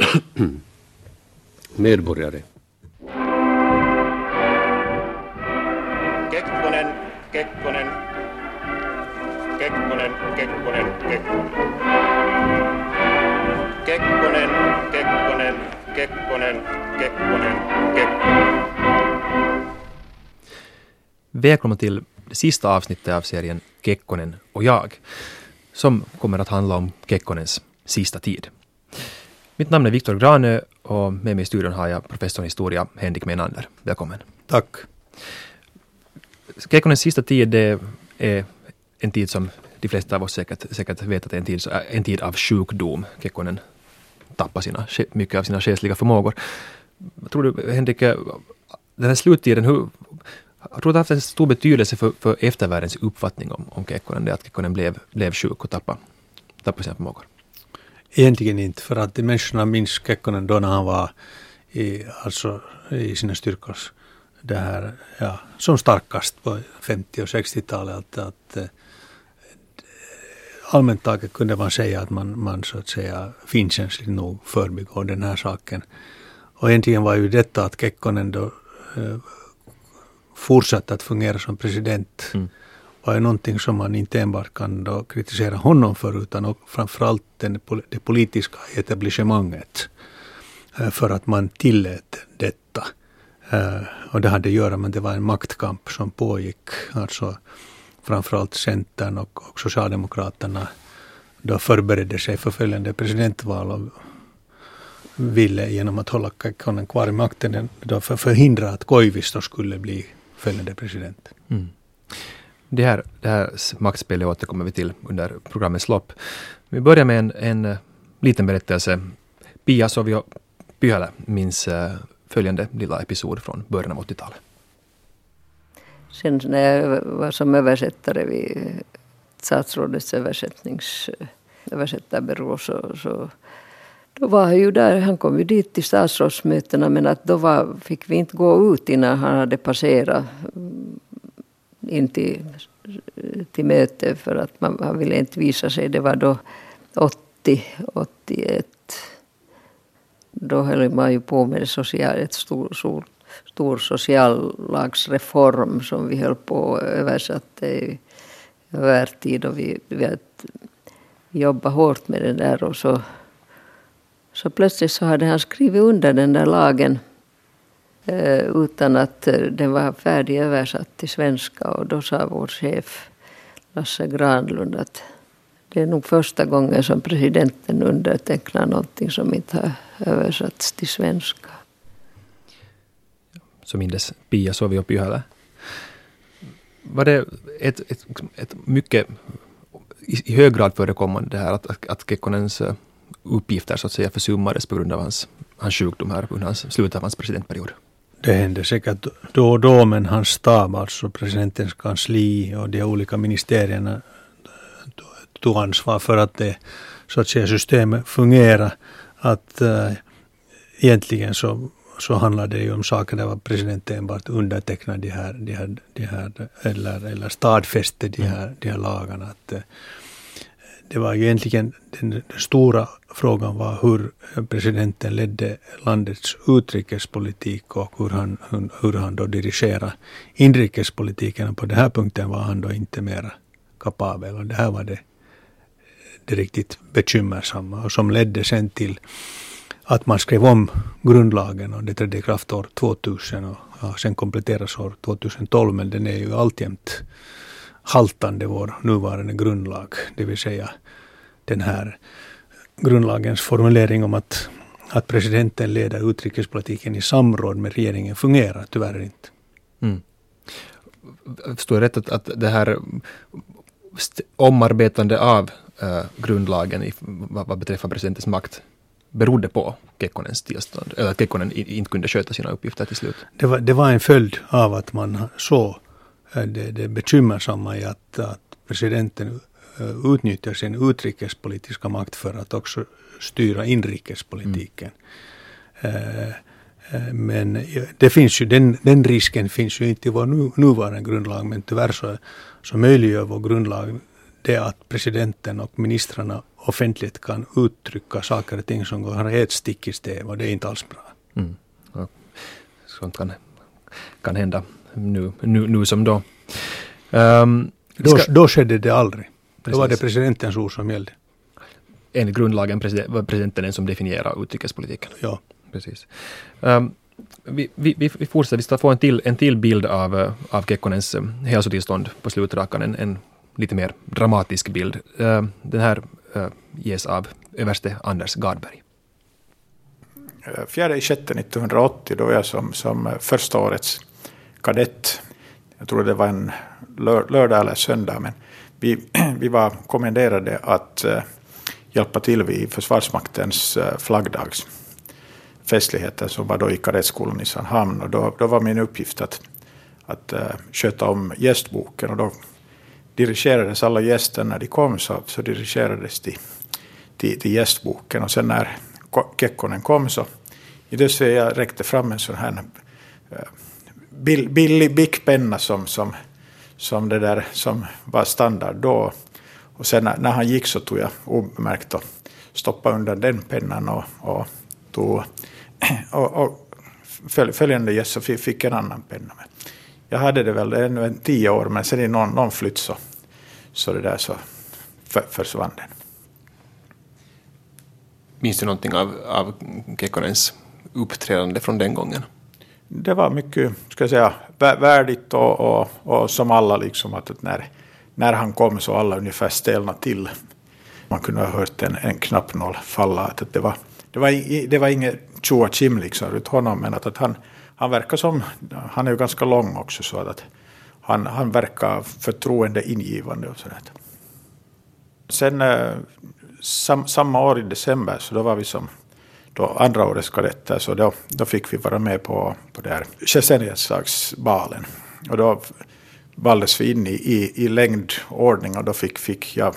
medborgare. Kekkonen, Kekkonen, Kekkonen, Kekkonen, Kekkonen. Kekkonen, Kekkonen, Kekkonen, Kekkonen, Kekkonen. Välkomna till det sista avsnittet av serien Kekkonen och jag, som kommer att handla om Kekkonens sista tid. Mitt namn är Viktor Granö och med mig i studion har jag professorn i historia Henrik Menander. Välkommen. Tack. Kekkonens sista tid det är en tid som de flesta av oss säkert, säkert vet att det är en tid, en tid av sjukdom. Kekkonen tappar sina, mycket av sina själsliga förmågor. Tror du, Henrik, den här sluttiden, hur, jag tror det har haft en stor betydelse för, för eftervärldens uppfattning om, om Kekkonen, det att Kekkonen blev, blev sjuk och tappade, tappade sina förmågor. Egentligen inte, för att människorna minns Kekkonen då när han var i, alltså, i sina styrkors... det här, ja, som starkast på 50 och 60-talet. Att, att, eh, allmänt taget kunde man säga att man, man så att säga finkänsligt nog förbigår den här saken. Och egentligen var ju detta att Kekkonen då eh, fortsatte att fungera som president mm var ju någonting som man inte enbart kan då kritisera honom för utan framförallt den, det politiska etablissemanget eh, för att man tillät detta. Eh, och det hade att göra med att det var en maktkamp som pågick. Alltså framförallt Centern och, och Socialdemokraterna då förberedde sig för följande presidentval och ville genom att hålla Kekkonen kvar i makten då förhindra att Koivisto skulle bli följande president. Mm. Det, här, det här maktspelet återkommer vi till under programmets lopp. Vi börjar med en, en eh, liten berättelse. Pia Sovio Pyhälä minns eh, följande lilla episod från början av 80-talet. Sen eh, när jag var som översättare vid statsrådets översättnings, översättarbyrå så, så då var han ju där, han kom ju dit till statsrådsmötena men att då var, fick vi inte gå ut innan han hade passerat mm, in till, till möte för att man, han ville inte visa sig. Det var då 80, 81. Då höll man ju på med social, ett stor, stor, stor sociallagsreform som vi höll på och översatte i övertid och vi, vi, vi jobbade hårt med den där och så så plötsligt så hade han skrivit under den där lagen Eh, utan att eh, den var färdig översatt till svenska. Och då sa vår chef Lasse Granlund att det är nog första gången som presidenten undertecknar någonting som inte har översatts till svenska. Så mindes Pia Sovio Pyhälä. Var det ett, ett, liksom ett mycket i hög grad förekommande det här att, att Kekkonens eh, uppgifter så att säga försummades på grund av hans, hans sjukdom här under hans, slutet av hans presidentperiod. Det händer säkert då och då, men hans stab, alltså presidentens kansli och de olika ministerierna eh, tog ansvar för att det så att säga systemet fungerar. Att äh, egentligen så, så handlar det ju om saker där presidenten enbart undertecknar de här, de här, de här eller, eller stadfäste de här, de här lagarna. Att, äh, det var ju egentligen den, den stora frågan var hur presidenten ledde landets utrikespolitik och hur han, hur, hur han då dirigerade inrikespolitiken. på den här punkten var han då inte mera kapabel. Och det här var det, det riktigt bekymmersamma. Och som ledde sen till att man skrev om grundlagen och det trädde i kraft år 2000 och ja, sen kompletteras år 2012 men den är ju alltjämt haltande vår nuvarande grundlag, det vill säga den här grundlagens formulering om att, att presidenten leder utrikespolitiken i samråd med regeringen fungerar tyvärr inte. Mm. Förstår jag rätt att, att det här omarbetande av äh, grundlagen i, vad, vad beträffar presidentens makt berodde på Kekkonens tillstånd, eller att Kekkonen inte kunde sköta sina uppgifter till slut? Det var, det var en följd av att man såg Eh, det, det bekymmersamma i att, att presidenten eh, utnyttjar sin utrikespolitiska makt för att också styra inrikespolitiken. Mm. Men det finns ju, den, den risken finns ju inte i vår nu, nuvarande grundlag, men tyvärr så, så möjliggör vår grundlag det att presidenten och ministrarna offentligt kan uttrycka saker och ting som går helt stick i stäv och det är inte alls bra. Mm. Ja. Sånt kan, kan hända nu, nu, nu som då. Um, då, ska, då skedde det aldrig. Precis. Då var det presidentens ord som gällde. Enligt grundlagen president, var presidenten den som definierar utrikespolitiken. Ja. Precis. Um, vi, vi, vi fortsätter, vi ska få en till, en till bild av, av Kekkonens eh, hälsotillstånd på slutrakan, en, en lite mer dramatisk bild. Uh, den här uh, ges av överste Anders Gardberg. 4 juni 1980, då jag som, som första årets kadett, jag tror det var en lördag eller söndag, men vi, vi var kommenderade att uh, hjälpa till vid Försvarsmaktens eh, uh, flaggdags festligheter som var då i kadettskolan i Sandhamn. Och då, då var min uppgift att, att uh, sköta om gästboken. Och då dirigerades alla gäster. När de kom så, så dirigerades de till, till gästboken. Och sen när Kekkonen kom så i det jag räckte fram en sån här uh, billig bic-penna som, som, som, det där, som var standard då. Och sen när, när han gick så tog jag obemärkt och stoppade undan den pennan och, och tog och, och följande gäst så fick en annan penna. Jag hade det väl ännu en tio år men sen i någon, någon flytt så, så det där så för, försvann den. Minns du någonting av, av Kekkonens uppträdande från den gången? Det var mycket, ska jag säga, värdigt och, och, och som alla liksom att när, när han kom så alla ungefär stelna till. Man kunde ha hört en, en knappnål falla. Att det, var, det, var, det var inget Chua tjim liksom runt honom men att, att han, han verkar som, han är ju ganska lång också så att han, han verkar förtroendeingivande och sådär. Sen eh, sam, samma år i december så då var vi som då andra årets kadetter så då, då fick vi vara med på, på det här Och då valdes vi in i, i, i längdordning och då fick, fick jag,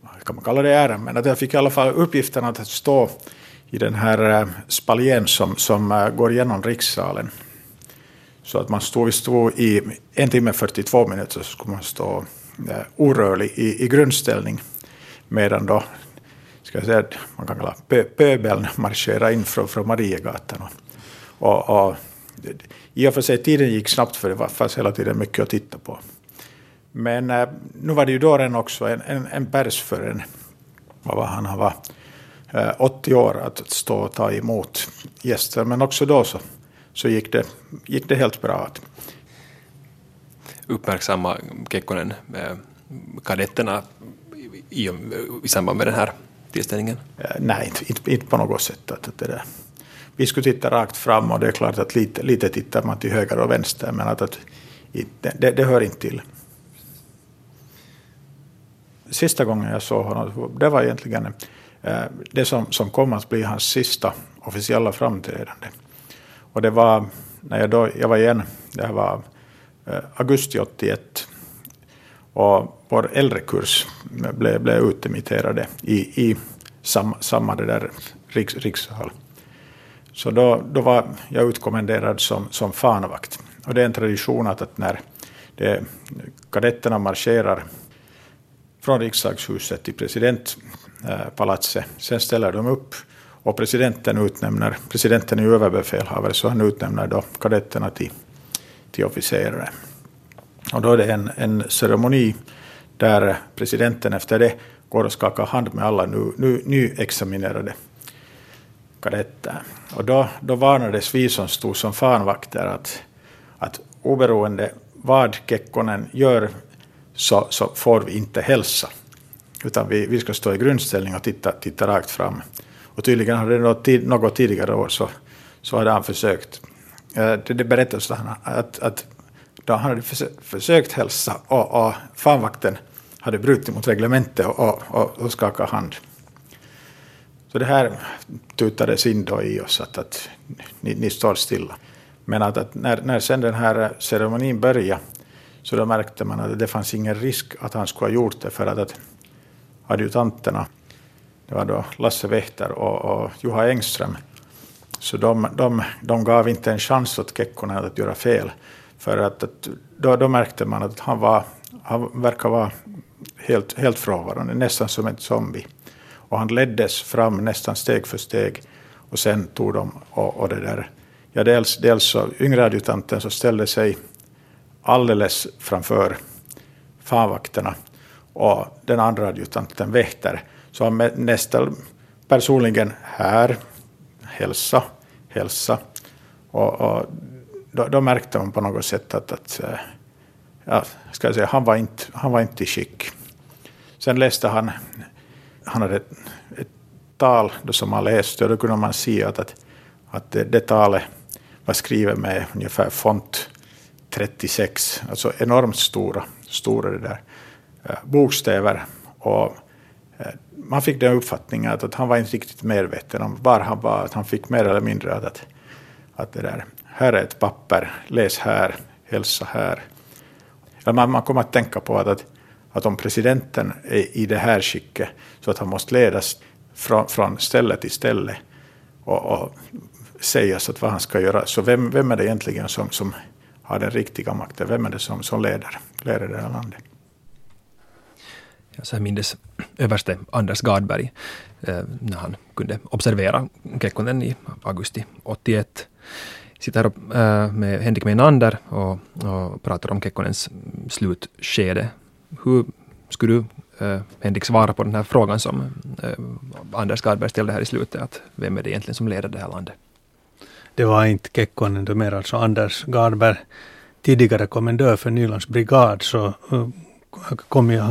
vad kan man kalla det äran, men att jag fick i alla fall uppgiften att stå i den här eh, spaljén spaljen som, som eh, går igenom rikssalen. Så att man stod, vi stod i en timme 42 minuter så skulle man stå eh, orörlig i, i grundställning medan då ska jag säga, man kan kalla pö, pöbeln marschera in från, från Mariegatan. Och, och, och, I och för sig tiden gick snabbt för det fanns hela tiden mycket att titta på. Men eh, nu var det ju då redan också en, en, en pers för en, vad var han, han var eh, 80 år att stå och ta emot gäster. Men också då så, så gick, det, gick det helt bra. Uppmärksamma Kekkonen eh, kadetterna i, i samband med den här tillställningen? Eh, nej, inte, inte, inte på något sätt. Att, att det där. Vi skulle titta rakt fram och det är klart att lite, lite tittar man till höger och vänster men att, att det, det hör inte till. Sista gången jag såg honom, det var egentligen eh, det som, som kom att bli hans sista officiella framträdande. Och det var när jag, då, jag var igen, det här var eh, augusti 81 och vår äldre kurs blev, blev utemitterade i, i samma, samma det där riks, rikssal. Så då, då var jag utkommenderad som, som fanvakt. Och det är en tradition att, att när det, kadetterna marscherar från riksdagshuset till presidentpalatset, eh, Sen ställer de upp och presidenten utnämner, presidenten är överbefälhavare så han utnämner då kadetterna till, till officerare. Och då är det en, en ceremoni där presidenten efter det går och skakar hand med alla nu, nu, nyexaminerade kadetter. Och då, då varnades vi som stod som fanvakter att, att oberoende vad Kekkonen gör så, så får vi inte hälsa. Utan vi, vi ska stå i grundställning och titta, titta rakt fram. Och tydligen hade det något, något tidigare år så, så hade han försökt. Eh, det, det berättas han att, att då han hade försökt hälsa och, och fanvakten hade brutit mot reglementet och, och, och skakat hand. Så det här tutades in då i oss att, att ni, ni står stilla. Men att, att, när, när sen den här ceremonin började så då märkte man att det fanns ingen risk att han skulle ha gjort det för att, att adjutanterna, det var då Lasse Wächter och, och Juha Engström, så de, de, de gav inte en chans åt Kekkonen att göra fel. För att, att då, då, märkte man att han, var, han verkar vara helt, helt frånvarande, nästan som en zombie. Och han leddes fram nästan steg för steg och sen tog de och, och det där. Ja, dels, dels så yngre adjutanten så ställde sig alldeles framför fanvakterna och den andra adjutanten väkter. Så han nästan personligen här, hälsa, hälsa. Och, och då, då, märkte man på något sätt att, att eh, ja, ska jag säga, han, var inte, han var inte i skick. Sen läste han, han hade ett, ett tal då som han läste och då kunde man se att, att, att det, det talet var skrivet med ungefär font 36, alltså enormt stora, stora det där, eh, bokstäver. Och eh, man fick den uppfattningen att, att han var inte riktigt medveten om var han var, att han fick mer eller mindre att, att, att det där, här är ett papper, läs här, hälsa här. Man, man kommer att tänka på att, att, att om presidenten är i det här skicket så att han måste ledas från, från ställe till ställe och, och sägas att vad han ska göra, så vem, vem är det egentligen som, som har den riktiga makten? Vem är det som, som leder, leder det här landet? Jag så här mindes överste Anders Gardberg eh, när han kunde observera Kekkonen i augusti 81. Sitter här äh, med Henrik Meinander och, och pratar om Kekkonens slutskede. Hur skulle du, äh, Henrik, svara på den här frågan som äh, Anders Gardberg ställde här i slutet? Att vem är det egentligen som leder det här landet? Det var inte Kekkonen, det mer alltså Anders Gardberg, tidigare kommendör för Nylands brigad, så kom ju,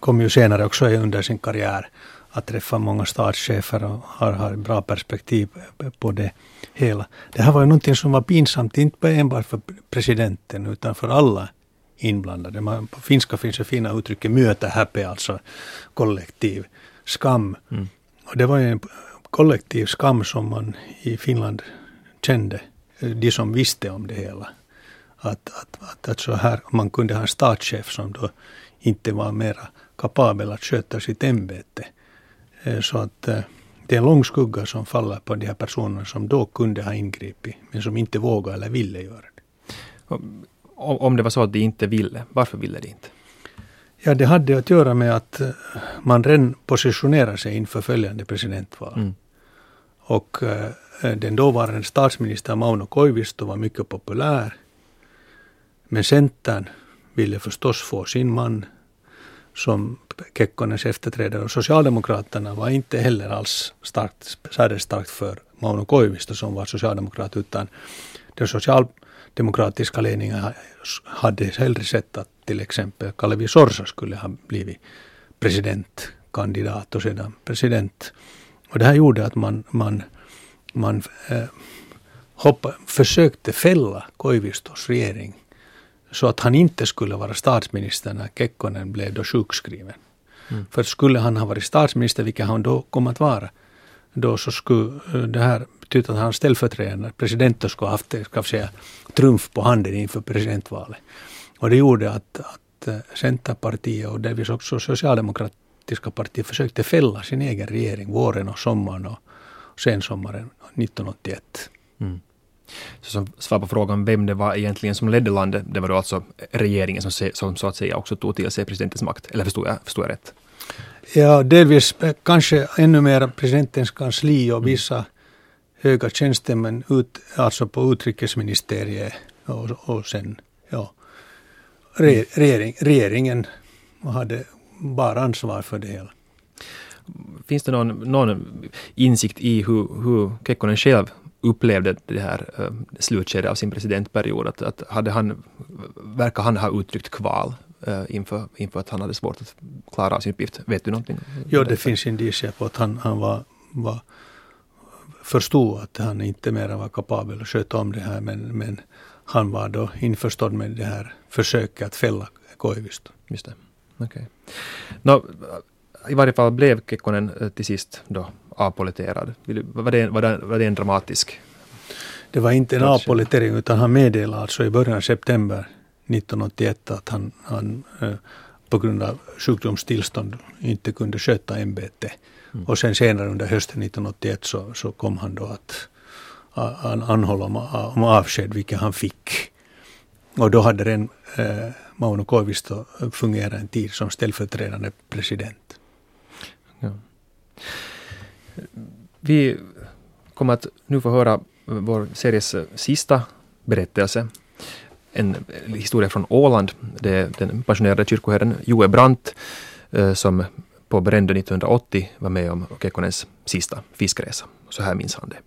kom ju senare också under sin karriär att träffa många statschefer och har, har bra perspektiv på det hela. Det här var ju någonting som var pinsamt, inte enbart för presidenten utan för alla inblandade. Man, på finska finns det fina uttrycket mötehäpe, alltså kollektiv skam. Mm. Och det var ju en kollektiv skam som man i Finland kände, de som visste om det hela. Att, att, att, att så här, man kunde ha en statschef som då inte var mera kapabel att sköta sitt ämbete. Eh, så att eh, det är en lång skugga som faller på de här personerna som då kunde ha ingripit, men som inte vågade eller ville göra det. Om det var så att de inte ville, varför ville de inte? Ja, det hade att göra med att eh, man redan positionerar sig inför följande presidentval. Mm. Och Eh, den dåvarande statsministern Mauno Koivisto var mycket populär. Men Centern ville förstås få sin man som Kekkonens efterträdare och Socialdemokraterna var inte heller alls starkt, särskilt starkt för Mauno Koivisto som var socialdemokrat utan den socialdemokratiska ledningen hade hellre sett att till exempel Kalevi Sorsa skulle ha blivit presidentkandidat och sedan president. Och det här gjorde att man, man man eh, hoppa, försökte fälla Koivistos regering så att han inte skulle vara statsminister när Kekkonen blev då sjukskriven. Mm. För skulle han ha varit statsminister, vilket han då kom att vara, då så skulle eh, det här betyda att hans ställföreträdare, presidenten, skulle haft ska säga, trumf på handen inför presidentvalet. Och det gjorde att, att eh, Centerpartiet och delvis också Socialdemokratiska partiet försökte fälla sin egen regering våren och sommaren och sensommaren 1981. Mm. Så som svar på frågan vem det var egentligen som ledde landet, det var då alltså regeringen som, som så att säga också tog till sig presidentens makt, eller förstod jag, förstod jag rätt? Ja, delvis kanske ännu mer presidentens kansli och mm. vissa mm. höga tjänstemän ut, alltså på utrikesministeriet och, och sen ja, re, mm. regering, regeringen hade bara ansvar för det hela. Finns det någon, någon insikt i hur, hur Kekkonen själv upplevde det här uh, slutskedet av sin presidentperiod? Att, att hade han, verkar han ha uttryckt kval uh, inför, inför att han hade svårt att klara av sin uppgift? Vet du någonting? Jo, det finns indicier på att han, han var, var förstod att han inte mer var kapabel att sköta om det här men, men han var då införstådd med det här försöket att fälla Koivisto. Just det. Okay. No, i varje fall blev Kekkonen eh, till sist då avpoliterad. Var det, var det, var det en dramatisk? Det var inte en avpolitering utan han meddelade alltså i början av september 1981 att han, han eh, på grund av sjukdomstillstånd inte kunde sköta ämbetet. Mm. Och sen senare under hösten 1981 så, så kom han då att an, anhålla om, om avsked, vilket han fick. Och då hade den eh, Mauno Koivisto fungera en tid som ställföreträdande president. Ja. Vi kommer att nu få höra vår series sista berättelse. En historia från Åland. Det är den pensionerade kyrkoherden Joe Brandt eh, som på Brändö 1980 var med om Kekkonens sista fiskresa. Så här minns han det.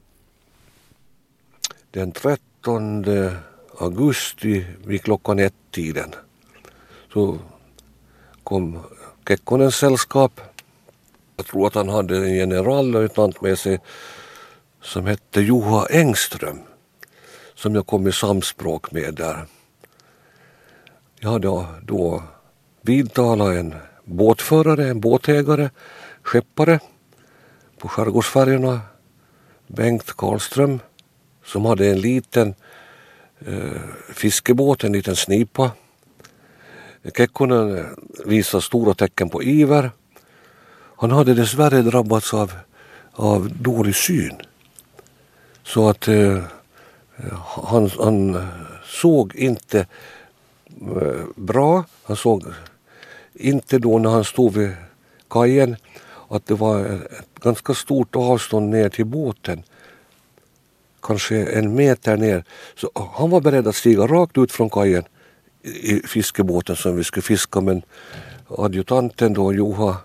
Den 13 augusti vid klockan ett-tiden så kom Kekkonens sällskap. Jag tror att han hade en generallöjtnant med sig som hette Juha Engström som jag kom i samspråk med där. Jag hade då vidtalat en båtförare, en båtägare, skeppare på skärgårdsfärjorna, Bengt Karlström, som hade en liten eh, fiskebåt, en liten snipa. Kekkonen visade stora tecken på iver. Han hade dessvärre drabbats av, av dålig syn. Så att eh, han, han såg inte eh, bra. Han såg inte då när han stod vid kajen att det var ett ganska stort avstånd ner till båten. Kanske en meter ner. Så han var beredd att stiga rakt ut från kajen i fiskebåten som vi skulle fiska men adjutanten då, Joha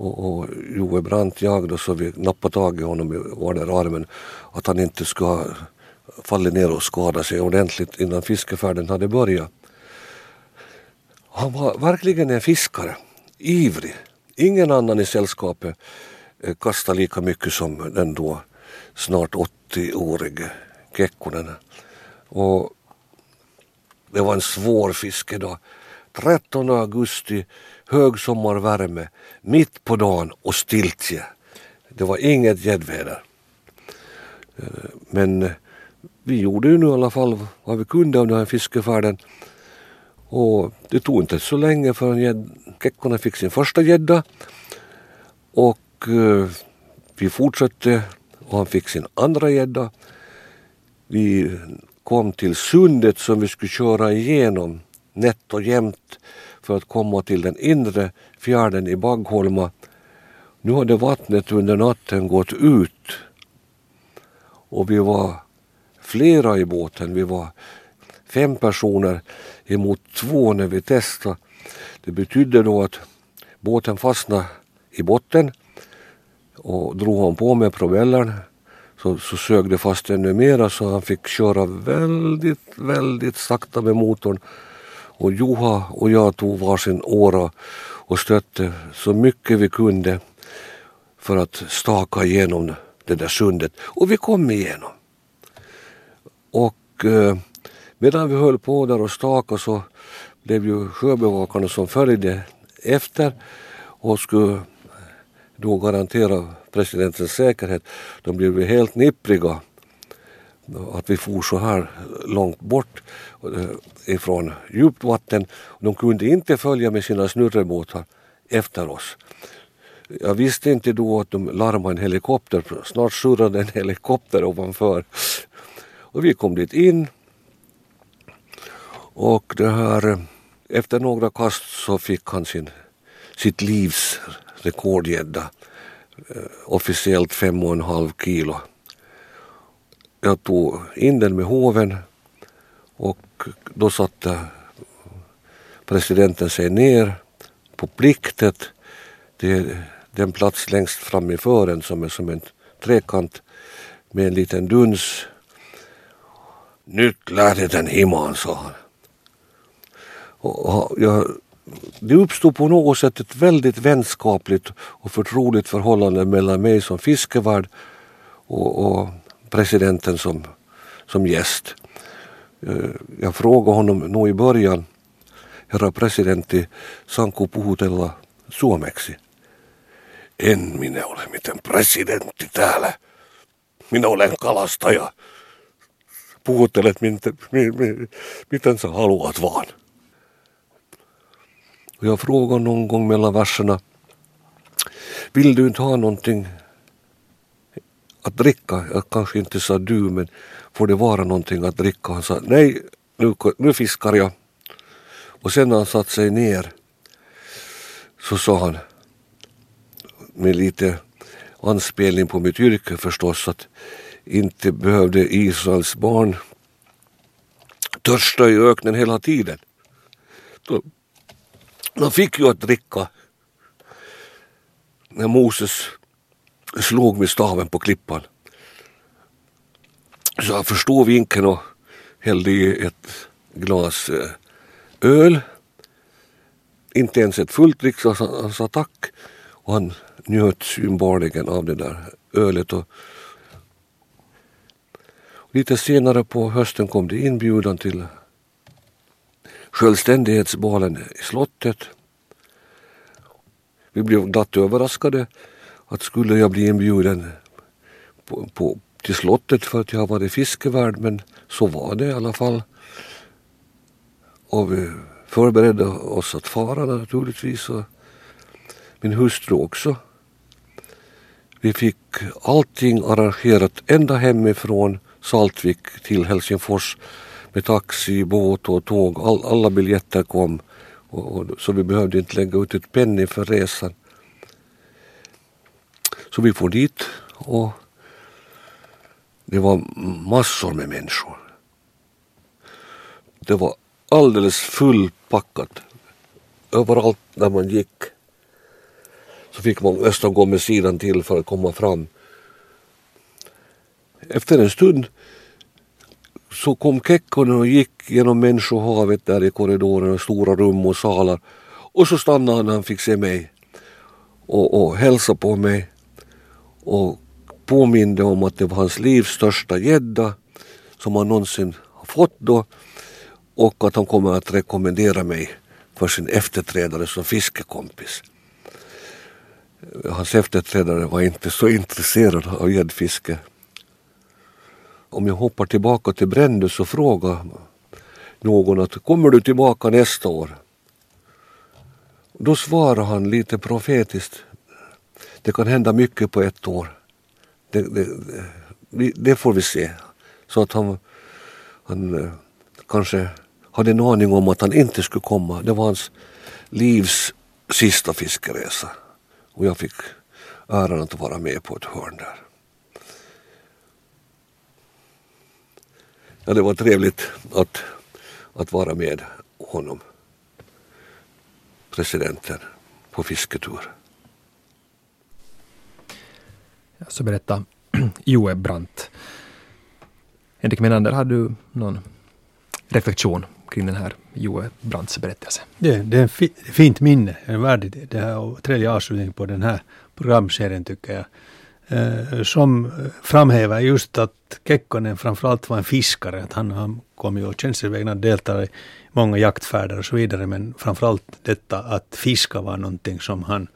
och, och Joe Brandt, jag då, så vi nappade tag i honom i armen att han inte skulle falla ner och skada sig ordentligt innan fiskefärden hade börjat. Han var verkligen en fiskare, ivrig. Ingen annan i sällskapet eh, kastade lika mycket som den då snart 80-årige Kekkonen. Och det var en svår fiskedag. 13 augusti, högsommarvärme, mitt på dagen och stiltje. Det var inget gäddväder. Eh, men eh, vi gjorde ju nu i alla fall vad vi kunde av den här fiskefärden. Och det tog inte så länge förrän Kekkonen fick sin första gädda. Och eh, vi fortsatte och han fick sin andra gädda. Vi kom till sundet som vi skulle köra igenom nätt och jämnt för att komma till den inre fjärden i Baggholma. Nu hade vattnet under natten gått ut och vi var flera i båten. Vi var fem personer emot två när vi testade. Det betydde då att båten fastnade i botten och drog han på med propellern så, så sög det fast ännu mera så han fick köra väldigt, väldigt sakta med motorn. Och Juha och jag tog varsin åra och stötte så mycket vi kunde för att staka igenom det där sundet. Och vi kom igenom. Och eh, medan vi höll på där och staka så blev ju sjöbevakarna som följde efter och skulle då garantera presidentens säkerhet. De blev helt nippriga att vi for så här långt bort eh, ifrån djupt vatten. De kunde inte följa med sina snurrebåtar efter oss. Jag visste inte då att de larmade en helikopter. Snart surrade en helikopter ovanför. Och vi kom dit in. Och det här, efter några kast så fick han sin, sitt livs rekordgädda. Eh, officiellt fem och en halv kilo. Jag tog in den med hoven och då satte presidenten sig ner på pliktet. Det är den plats längst fram i fören som är som en trekant med en liten duns. Nytt lärde den himman, sa han. Och jag det uppstod på något sätt ett väldigt vänskapligt och förtroligt förhållande mellan mig som fiskevärd och, och presidenten som, som gäst. Eh, jag frågade honom nog i början, herra presidentti, saanko puhutella suomeksi? En minä ole miten presidentti täällä. Minä olen kalastaja. Puhuttelet miten, miten sä haluat vaan. Jag frågar någon gång mellan verserna, vill du inte ha någonting att dricka? Jag kanske inte sa du, men får det vara någonting att dricka? Han sa, nej, nu, nu fiskar jag. Och sen när han satt sig ner så sa han med lite anspelning på mitt yrke förstås att inte behövde Israels barn törsta i öknen hela tiden. De, de fick ju att dricka när Moses slog med staven på klippan. Så han förstod vinken och hällde i ett glas eh, öl. Inte ens ett fullt dricks, så han sa tack. Och han njöt synbarligen av det där ölet. Och lite senare på hösten kom det inbjudan till självständighetsbalen i slottet. Vi blev glatt överraskade att skulle jag bli inbjuden på, på, till slottet för att jag har varit fiskevärd men så var det i alla fall. Och vi förberedde oss att fara naturligtvis och min hustru också. Vi fick allting arrangerat ända hemifrån Saltvik till Helsingfors med taxi, båt och tåg. All, alla biljetter kom och, och, så vi behövde inte lägga ut ett penny för resan. Så vi får dit och det var massor med människor. Det var alldeles fullpackat. Överallt där man gick så fick man nästan gå med sidan till för att komma fram. Efter en stund så kom Kekkonen och gick genom människohavet där i korridoren och stora rum och salar. Och så stannade han när han fick se mig och, och hälsade på mig och påminde om att det var hans livs största gädda som han någonsin har fått då och att han kommer att rekommendera mig för sin efterträdare som fiskekompis. Hans efterträdare var inte så intresserad av gäddfiske. Om jag hoppar tillbaka till Brändö så frågar någon att kommer du tillbaka nästa år? Då svarar han lite profetiskt. Det kan hända mycket på ett år. Det, det, det, får vi se. Så att han, han eh, kanske hade en aning om att han inte skulle komma. Det var hans livs sista fiskeresa. Och jag fick äran att vara med på ett hörn där. Ja, det var trevligt att, att vara med honom, presidenten, på fisketur. Så berätta Joe Brandt. Henrik Menander, har du någon reflektion kring den här Joe Brandts berättelse? Det, det är ett fint minne, en värdig det här och trevlig avslutning på den här programserien tycker jag. Eh, som eh, framhäver just att Kekkonen framförallt var en fiskare. Att han, han kom ju och tjänstevägrad i många jaktfärder och så vidare. Men framförallt detta att fiska var någonting som han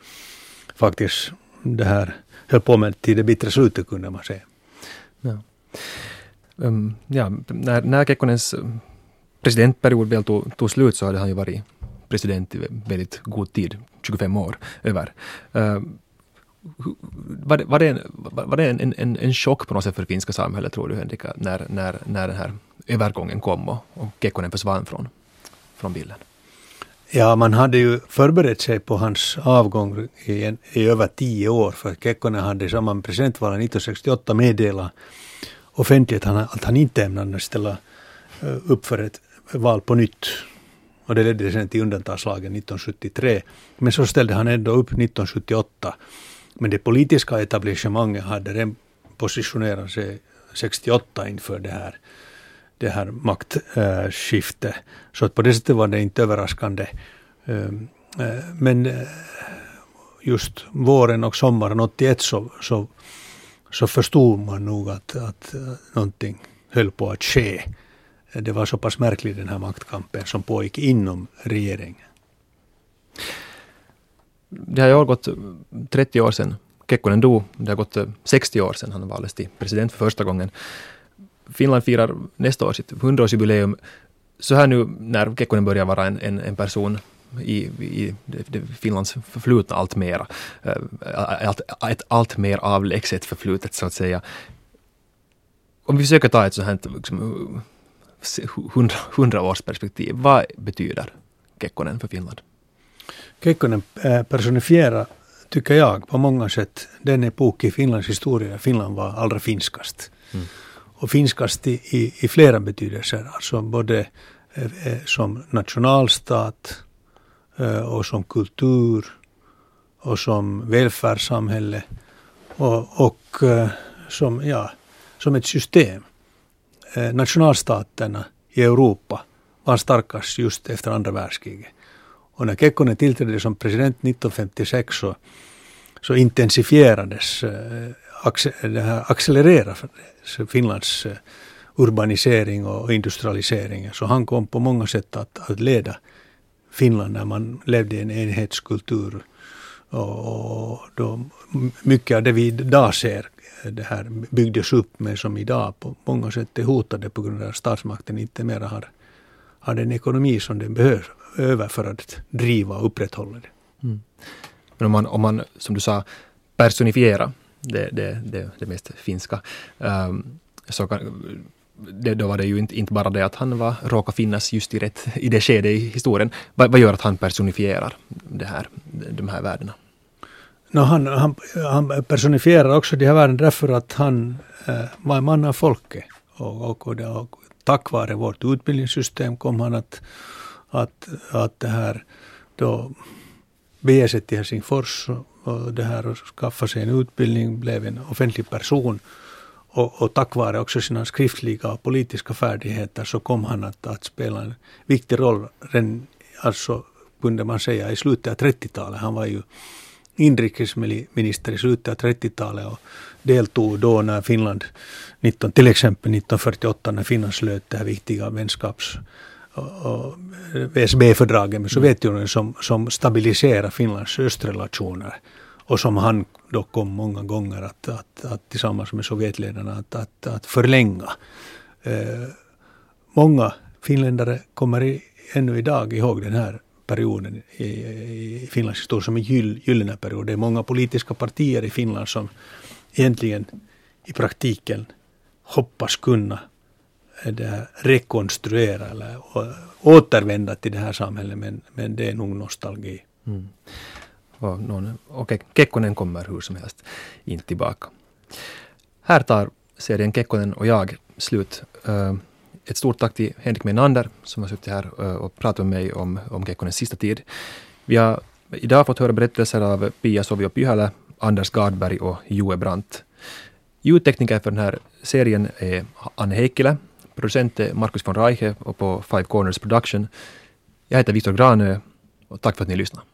faktiskt det här höll på med till det bittra slutet kunde man säga. Ja. Um, ja, när, när Kekkonens eh, presidentperiod väl tog, tog slut så hade han ju varit president i väldigt god tid, 25 år över. Uh, var det, var det, en, var det en, en, en chock på något sätt för det finska samhället, tror du Henrika, när, när, när den här övergången kom och, och Kekkonen försvann från, från bilden? Ja, man hade ju förberett sig på hans avgång i, en, i över tio år, för Kekkonen hade i samband med presidentvalet 1968 meddelat offentligt att han inte ämnade ställa eh, upp för ett val på nytt. Och det ledde sen till undantagslagen 1973. Men så ställde han ändå upp 1978 men det politiska etablissemanget hade redan positionerat sig 68 inför det här, det här maktskiftet. Så att på det sättet var det inte överraskande. Ehm, eh, men eh, just våren och sommaren 81 så, så, så förstod man nog att, att eh, någonting höll på att ske. Det var så pass märkligt den här maktkampen som pågick inom regeringen det har ju gått 30 år sedan Kekkonen dog. Det har gått 60 år sedan han valdes till president för första gången. Finland firar nästa år sitt 100-årsjubileum. Så här nu när Kekkonen börjar vara en, en, en person i, i Finlands förflutna allt mera. Eh, allt, ett allt mer avlägset förflutet så att säga. Om vi försöker ta ett sånt här liksom, 100, 100 års perspektiv, vad betyder Kekkonen för Finland? Kekkonen eh, personifierar, tycker jag, på många sätt den epok i Finlands historia Finland var allra finskast. Mm. Och finskast i, i, i, flera betydelser, alltså både eh, eh, som nationalstat eh, och som kultur och som välfärdssamhälle och, och eh, som, ja, som ett system. Eh, nationalstaterna i Europa var starkast just efter andra världskriget. Och när Kekkonen tillträdde som president 1956 så, så intensifierades, eh, accelerera Finlands eh, urbanisering och industrialisering. Så han kom på många sätt att, att leda Finland när man levde i en enhetskultur. Och, och då, mycket av det vi idag ser det här byggdes upp med som idag på många sätt är hotade på grund av att statsmakten inte mer har, har den ekonomi som den behöver över för att driva och upprätthålla det. Mm. Men om man, om man, som du sa, personifiera det, det, det, det mest finska, um, så kan, det, då var det ju inte, inte bara det att han var, råkade finnas just i, rätt, i det skedet i historien. Vad, vad gör att han personifierar det här, de här värdena? No, han, han, han personifierar också de här värdena därför att han eh, var en man av folket. Och, och, och, och, tack vare vårt utbildningssystem kom han att att, att det här då bege sig till Helsingfors och det här och skaffa sig en utbildning, blev en offentlig person och, och tack vare också sina skriftliga och politiska färdigheter så kom han att, att spela en viktig roll, redan, alltså kunde man säga i slutet av 30-talet. Han var ju inrikesminister i slutet av 30-talet och deltog då när Finland, 19, till exempel 1948 när Finland slöt det här viktiga vänskaps och VSB-fördraget med Sovjetunionen som, som stabiliserar Finlands östrelationer och som han då kom många gånger att, att, att tillsammans med Sovjetledarna att, att, att förlänga. Eh, många finländare kommer i, ännu idag ihåg den här perioden i, i Finlands historia som en gyll, gyllene period. Det är många politiska partier i Finland som egentligen i praktiken hoppas kunna Eh, det här rekonstruera eller återvända till det här samhället men, men det är nog nostalgi. Mm. Och någon, okay, Kekkonen kommer hur som helst inte tillbaka. Här tar serien Kekkonen och jag slut. Uh, ett stort tack till Henrik Menander som har suttit här uh, och pratat med mig om, om Kekkonens sista tid. Vi har idag fått höra berättelser av Pia Sovio Pyhälä, Anders Gardberg och Joe Brandt. Ljudtekniker för den här serien är Anne Heikkilä Producent är eh, Marcus von Reiche och på Five Corners Production. Jag heter Viktor Granö och tack för att ni lyssnade.